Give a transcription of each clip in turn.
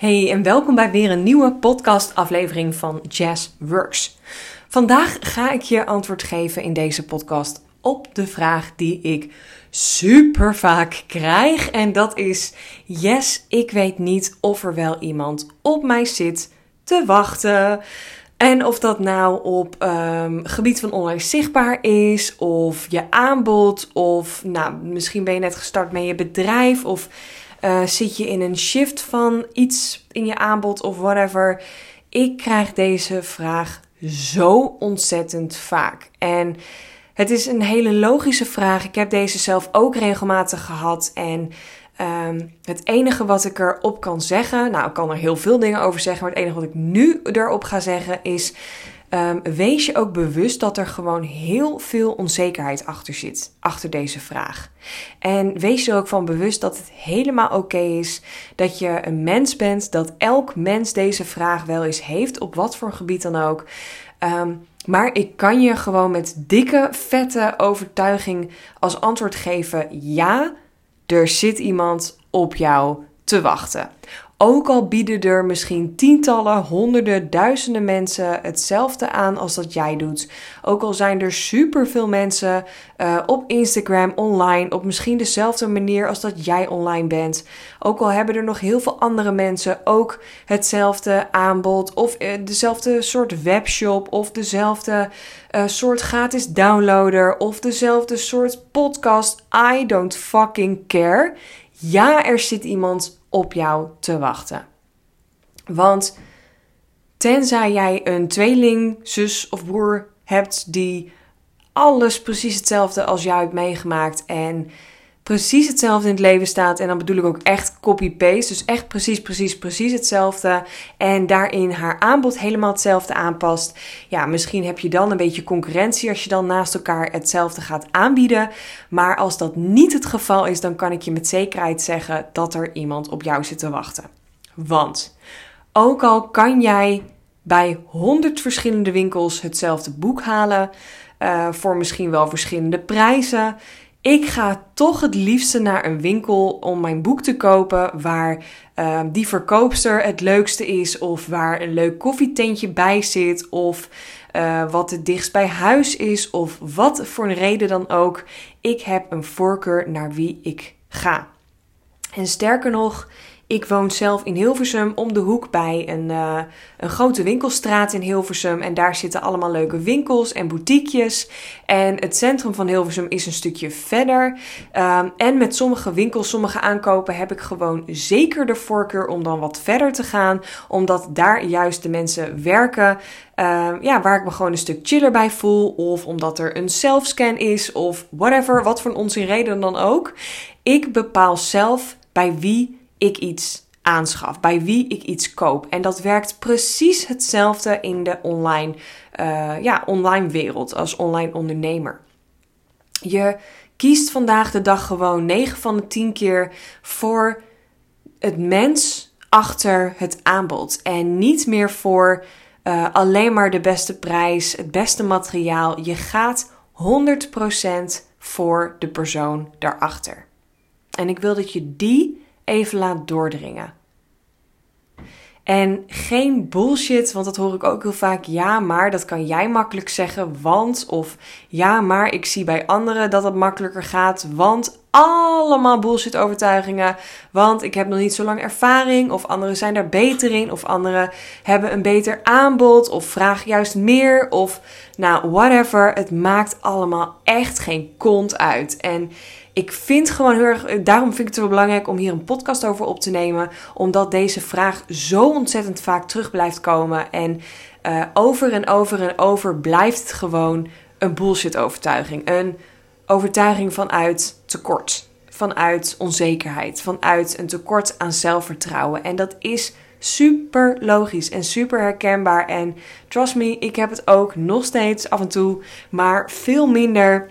Hey en welkom bij weer een nieuwe podcast-aflevering van Jazz Works. Vandaag ga ik je antwoord geven in deze podcast op de vraag die ik super vaak krijg. En dat is: Yes, ik weet niet of er wel iemand op mij zit te wachten. En of dat nou op um, gebied van online zichtbaar is, of je aanbod, of nou, misschien ben je net gestart met je bedrijf, of uh, zit je in een shift van iets in je aanbod of whatever. Ik krijg deze vraag zo ontzettend vaak. En het is een hele logische vraag. Ik heb deze zelf ook regelmatig gehad. En um, het enige wat ik erop kan zeggen, nou, ik kan er heel veel dingen over zeggen, maar het enige wat ik nu erop ga zeggen is: um, wees je ook bewust dat er gewoon heel veel onzekerheid achter zit, achter deze vraag. En wees je ook van bewust dat het helemaal oké is dat je een mens bent, dat elk mens deze vraag wel eens heeft, op wat voor gebied dan ook. Um, maar ik kan je gewoon met dikke, vette overtuiging als antwoord geven: ja, er zit iemand op jou te wachten. Ook al bieden er misschien tientallen, honderden, duizenden mensen hetzelfde aan als dat jij doet. Ook al zijn er superveel mensen uh, op Instagram online op misschien dezelfde manier als dat jij online bent. Ook al hebben er nog heel veel andere mensen ook hetzelfde aanbod of uh, dezelfde soort webshop of dezelfde uh, soort gratis downloader of dezelfde soort podcast. I don't fucking care. Ja, er zit iemand op jou te wachten. Want tenzij jij een tweeling, zus of broer hebt die alles precies hetzelfde als jou hebt meegemaakt en precies hetzelfde in het leven staat. En dan bedoel ik ook echt copy-paste. Dus echt precies, precies, precies hetzelfde. En daarin haar aanbod helemaal hetzelfde aanpast. Ja, misschien heb je dan een beetje concurrentie als je dan naast elkaar hetzelfde gaat aanbieden. Maar als dat niet het geval is, dan kan ik je met zekerheid zeggen dat er iemand op jou zit te wachten. Want ook al kan jij bij 100 verschillende winkels hetzelfde boek halen. Uh, voor misschien wel verschillende prijzen. Ik ga toch het liefste naar een winkel om mijn boek te kopen waar uh, die verkoopster het leukste is, of waar een leuk koffietentje bij zit, of uh, wat het dichtst bij huis is, of wat voor een reden dan ook. Ik heb een voorkeur naar wie ik ga. En sterker nog, ik woon zelf in Hilversum om de hoek bij een, uh, een grote winkelstraat in Hilversum. En daar zitten allemaal leuke winkels en boutiquejes. En het centrum van Hilversum is een stukje verder. Um, en met sommige winkels, sommige aankopen heb ik gewoon zeker de voorkeur om dan wat verder te gaan. Omdat daar juist de mensen werken. Uh, ja, waar ik me gewoon een stuk chiller bij voel. Of omdat er een selfscan is. Of whatever, wat voor onzin reden dan ook. Ik bepaal zelf bij wie ik iets aanschaf, bij wie ik iets koop. En dat werkt precies hetzelfde in de online, uh, ja, online wereld als online ondernemer. Je kiest vandaag de dag gewoon 9 van de 10 keer voor het mens achter het aanbod. En niet meer voor uh, alleen maar de beste prijs, het beste materiaal. Je gaat 100% voor de persoon daarachter. En ik wil dat je die even laat doordringen. En geen bullshit, want dat hoor ik ook heel vaak. Ja, maar dat kan jij makkelijk zeggen, want. Of ja, maar ik zie bij anderen dat het makkelijker gaat, want. Allemaal bullshit overtuigingen. Want ik heb nog niet zo lang ervaring. Of anderen zijn daar beter in. Of anderen hebben een beter aanbod. Of vragen juist meer. Of nou, whatever. Het maakt allemaal echt geen kont uit. En ik vind gewoon heel erg, daarom vind ik het wel belangrijk om hier een podcast over op te nemen. Omdat deze vraag zo ontzettend vaak terug blijft komen. En uh, over en over en over blijft het gewoon een bullshit overtuiging. Een overtuiging vanuit tekort. Vanuit onzekerheid. Vanuit een tekort aan zelfvertrouwen. En dat is super logisch en super herkenbaar. En trust me, ik heb het ook nog steeds af en toe. Maar veel minder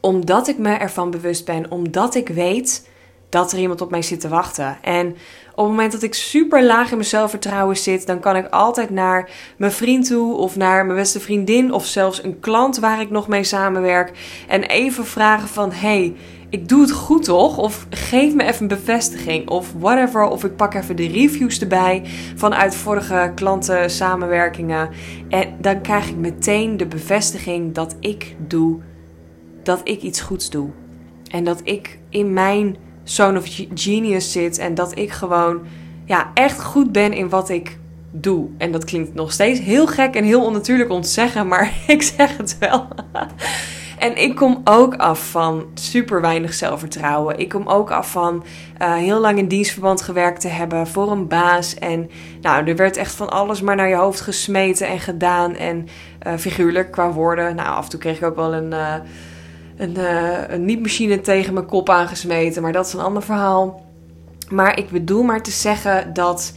omdat ik me ervan bewust ben, omdat ik weet dat er iemand op mij zit te wachten. En op het moment dat ik super laag in mijn zelfvertrouwen zit, dan kan ik altijd naar mijn vriend toe of naar mijn beste vriendin of zelfs een klant waar ik nog mee samenwerk en even vragen van hey, ik doe het goed toch? Of geef me even een bevestiging. Of whatever. Of ik pak even de reviews erbij vanuit vorige klanten samenwerkingen. En dan krijg ik meteen de bevestiging dat ik doe. Dat ik iets goeds doe. En dat ik in mijn zone of genius zit. En dat ik gewoon ja, echt goed ben in wat ik doe. En dat klinkt nog steeds heel gek en heel onnatuurlijk om te zeggen. Maar ik zeg het wel. En ik kom ook af van super weinig zelfvertrouwen. Ik kom ook af van uh, heel lang in dienstverband gewerkt te hebben voor een baas. En nou, er werd echt van alles maar naar je hoofd gesmeten en gedaan. En uh, figuurlijk qua woorden. Nou, af en toe kreeg ik ook wel een, uh, een, een niet-machine tegen mijn kop aangesmeten. Maar dat is een ander verhaal. Maar ik bedoel maar te zeggen dat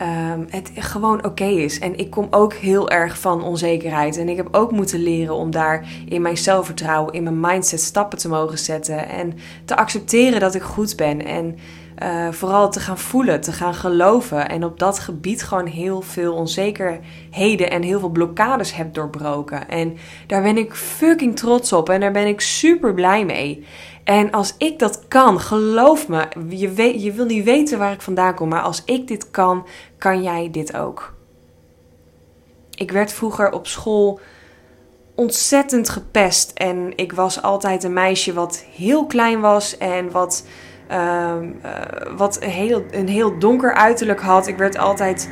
um, het gewoon oké is. En ik kom ook heel erg van onzekerheid. En ik heb ook moeten leren om daar in mijn zelfvertrouwen, in mijn mindset stappen te mogen zetten. En te accepteren dat ik goed ben. En uh, vooral te gaan voelen, te gaan geloven. En op dat gebied gewoon heel veel onzekerheden en heel veel blokkades heb doorbroken. En daar ben ik fucking trots op. En daar ben ik super blij mee. En als ik dat kan, geloof me, je, weet, je wil niet weten waar ik vandaan kom, maar als ik dit kan, kan jij dit ook. Ik werd vroeger op school ontzettend gepest en ik was altijd een meisje wat heel klein was en wat, uh, wat heel, een heel donker uiterlijk had. Ik werd altijd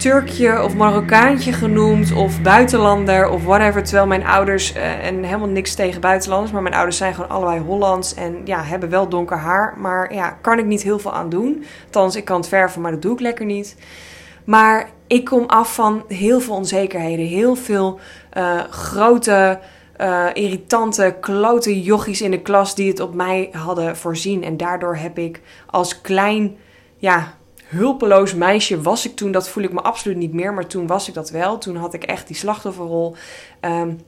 Turkje of Marokkaantje genoemd of buitenlander of whatever. Terwijl mijn ouders, uh, en helemaal niks tegen buitenlanders, maar mijn ouders zijn gewoon allebei Hollands en ja, hebben wel donker haar. Maar ja, kan ik niet heel veel aan doen. Althans, ik kan het verven, maar dat doe ik lekker niet. Maar ik kom af van heel veel onzekerheden, heel veel uh, grote, uh, irritante, klote jochies in de klas die het op mij hadden voorzien. En daardoor heb ik als klein, ja, hulpeloos meisje was ik toen. Dat voel ik me absoluut niet meer, maar toen was ik dat wel. Toen had ik echt die slachtofferrol. Um,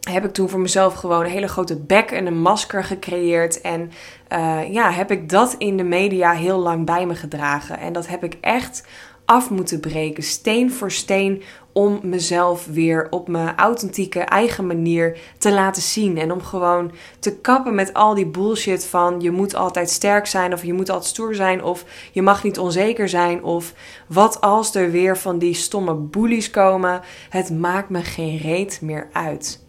heb ik toen voor mezelf gewoon een hele grote bek en een masker gecreëerd. En uh, ja, heb ik dat in de media heel lang bij me gedragen. En dat heb ik echt af moeten breken, steen voor steen, om mezelf weer op mijn authentieke eigen manier te laten zien. En om gewoon te kappen met al die bullshit van je moet altijd sterk zijn of je moet altijd stoer zijn of je mag niet onzeker zijn of wat als er weer van die stomme bullies komen. Het maakt me geen reet meer uit.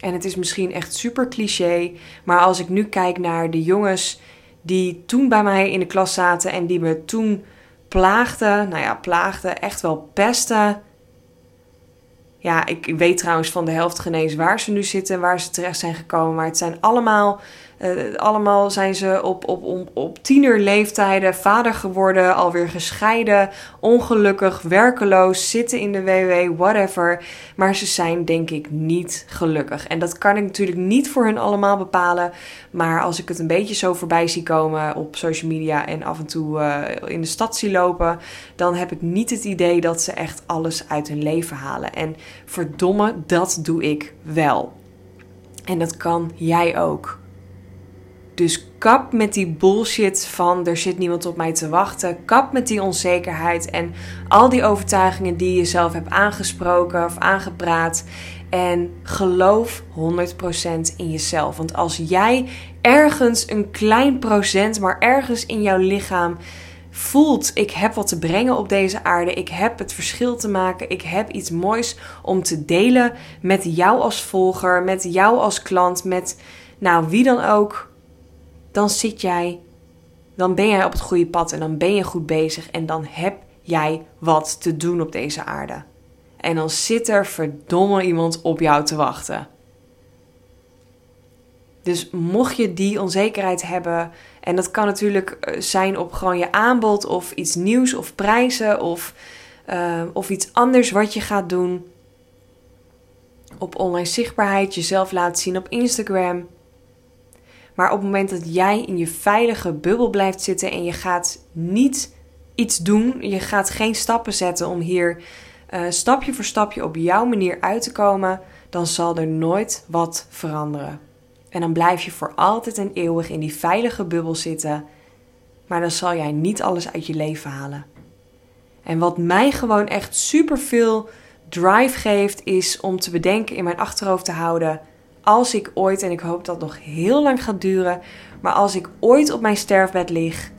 En het is misschien echt super cliché, maar als ik nu kijk naar de jongens die toen bij mij in de klas zaten en die me toen plaagde, nou ja, plaagde, echt wel pesten. Ja, ik weet trouwens van de helft genees waar ze nu zitten, waar ze terecht zijn gekomen. Maar het zijn allemaal uh, allemaal zijn ze op, op, op, op tienerleeftijden vader geworden, alweer gescheiden, ongelukkig, werkeloos, zitten in de WW, whatever. Maar ze zijn denk ik niet gelukkig. En dat kan ik natuurlijk niet voor hun allemaal bepalen. Maar als ik het een beetje zo voorbij zie komen op social media en af en toe uh, in de stad zie lopen, dan heb ik niet het idee dat ze echt alles uit hun leven halen. En verdomme, dat doe ik wel. En dat kan jij ook. Dus kap met die bullshit van er zit niemand op mij te wachten. Kap met die onzekerheid en al die overtuigingen die je zelf hebt aangesproken of aangepraat. En geloof 100% in jezelf. Want als jij ergens een klein procent, maar ergens in jouw lichaam voelt: ik heb wat te brengen op deze aarde, ik heb het verschil te maken, ik heb iets moois om te delen met jou als volger, met jou als klant, met nou wie dan ook dan zit jij, dan ben jij op het goede pad en dan ben je goed bezig en dan heb jij wat te doen op deze aarde. En dan zit er verdomme iemand op jou te wachten. Dus mocht je die onzekerheid hebben, en dat kan natuurlijk eh, zijn op gewoon je aanbod of iets nieuws of prijzen of, uh, of iets anders wat je gaat doen. Op online zichtbaarheid, jezelf laten zien op Instagram. Maar op het moment dat jij in je veilige bubbel blijft zitten en je gaat niet iets doen, je gaat geen stappen zetten om hier uh, stapje voor stapje op jouw manier uit te komen, dan zal er nooit wat veranderen. En dan blijf je voor altijd en eeuwig in die veilige bubbel zitten, maar dan zal jij niet alles uit je leven halen. En wat mij gewoon echt super veel drive geeft, is om te bedenken in mijn achterhoofd te houden: als ik ooit, en ik hoop dat nog heel lang gaat duren, maar als ik ooit op mijn sterfbed lig,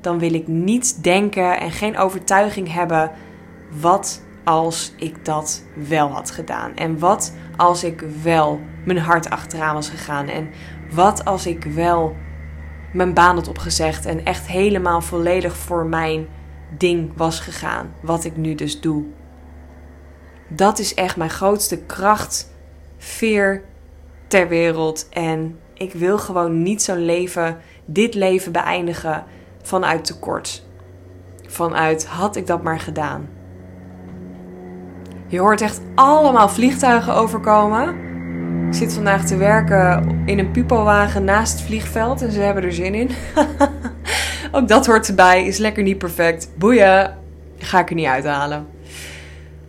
dan wil ik niet denken en geen overtuiging hebben. Wat als ik dat wel had gedaan? En wat als ik wel mijn hart achteraan was gegaan? En wat als ik wel mijn baan had opgezegd en echt helemaal volledig voor mijn ding was gegaan? Wat ik nu dus doe. Dat is echt mijn grootste kracht, veer ter wereld. En ik wil gewoon niet zo'n leven, dit leven beëindigen vanuit tekort. Vanuit had ik dat maar gedaan. Je hoort echt allemaal vliegtuigen overkomen. Ik zit vandaag te werken in een pupowagen naast het vliegveld en ze hebben er zin in. Ook dat hoort erbij, is lekker niet perfect. Boeien, ga ik er niet uithalen.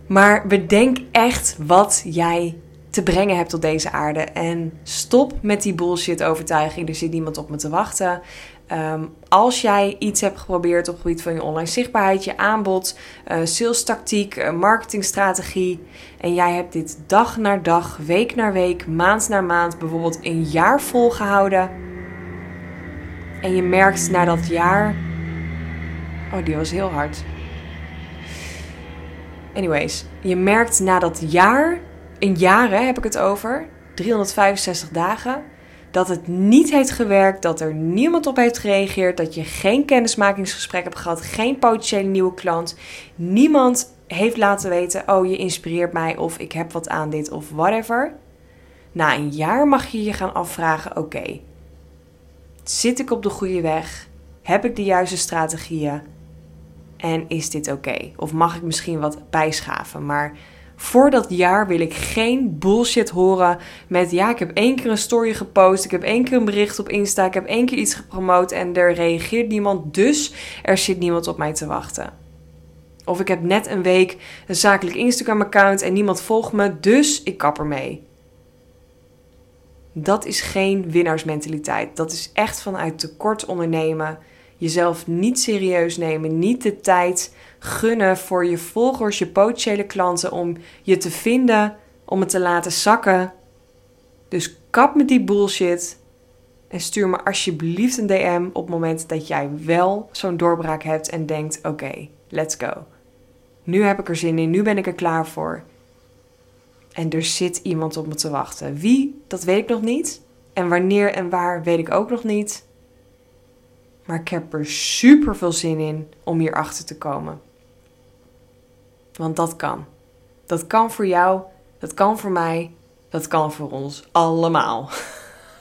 Maar bedenk echt wat jij te brengen hebt op deze aarde. En stop met die bullshit overtuiging. Er zit niemand op me te wachten. Ehm, als jij iets hebt geprobeerd op gebied van je online zichtbaarheid, je aanbod, uh, sales tactiek, uh, marketingstrategie. En jij hebt dit dag na dag, week na week, maand na maand, bijvoorbeeld een jaar volgehouden. En je merkt na dat jaar. Oh, die was heel hard. Anyways, je merkt na dat jaar, in jaren heb ik het over, 365 dagen dat het niet heeft gewerkt, dat er niemand op heeft gereageerd, dat je geen kennismakingsgesprek hebt gehad, geen potentiële nieuwe klant, niemand heeft laten weten: oh, je inspireert mij of ik heb wat aan dit of whatever. Na een jaar mag je je gaan afvragen: oké, zit ik op de goede weg? Heb ik de juiste strategieën? En is dit oké? Of mag ik misschien wat bijschaven? Maar voor dat jaar wil ik geen bullshit horen met ja, ik heb één keer een story gepost, ik heb één keer een bericht op Insta, ik heb één keer iets gepromoot en er reageert niemand, dus er zit niemand op mij te wachten. Of ik heb net een week een zakelijk Instagram-account en niemand volgt me, dus ik kap ermee. Dat is geen winnaarsmentaliteit. Dat is echt vanuit tekort ondernemen. Jezelf niet serieus nemen, niet de tijd gunnen voor je volgers, je potentiële klanten om je te vinden, om het te laten zakken. Dus kap met die bullshit en stuur me alsjeblieft een DM op het moment dat jij wel zo'n doorbraak hebt en denkt: oké, let's go. Nu heb ik er zin in, nu ben ik er klaar voor. En er zit iemand op me te wachten. Wie, dat weet ik nog niet. En wanneer en waar weet ik ook nog niet. Maar ik heb er super veel zin in om hier achter te komen. Want dat kan. Dat kan voor jou, dat kan voor mij, dat kan voor ons allemaal.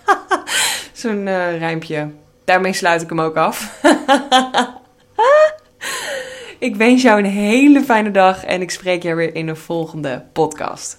Zo'n uh, rijmpje. Daarmee sluit ik hem ook af. ik wens jou een hele fijne dag en ik spreek je weer in een volgende podcast.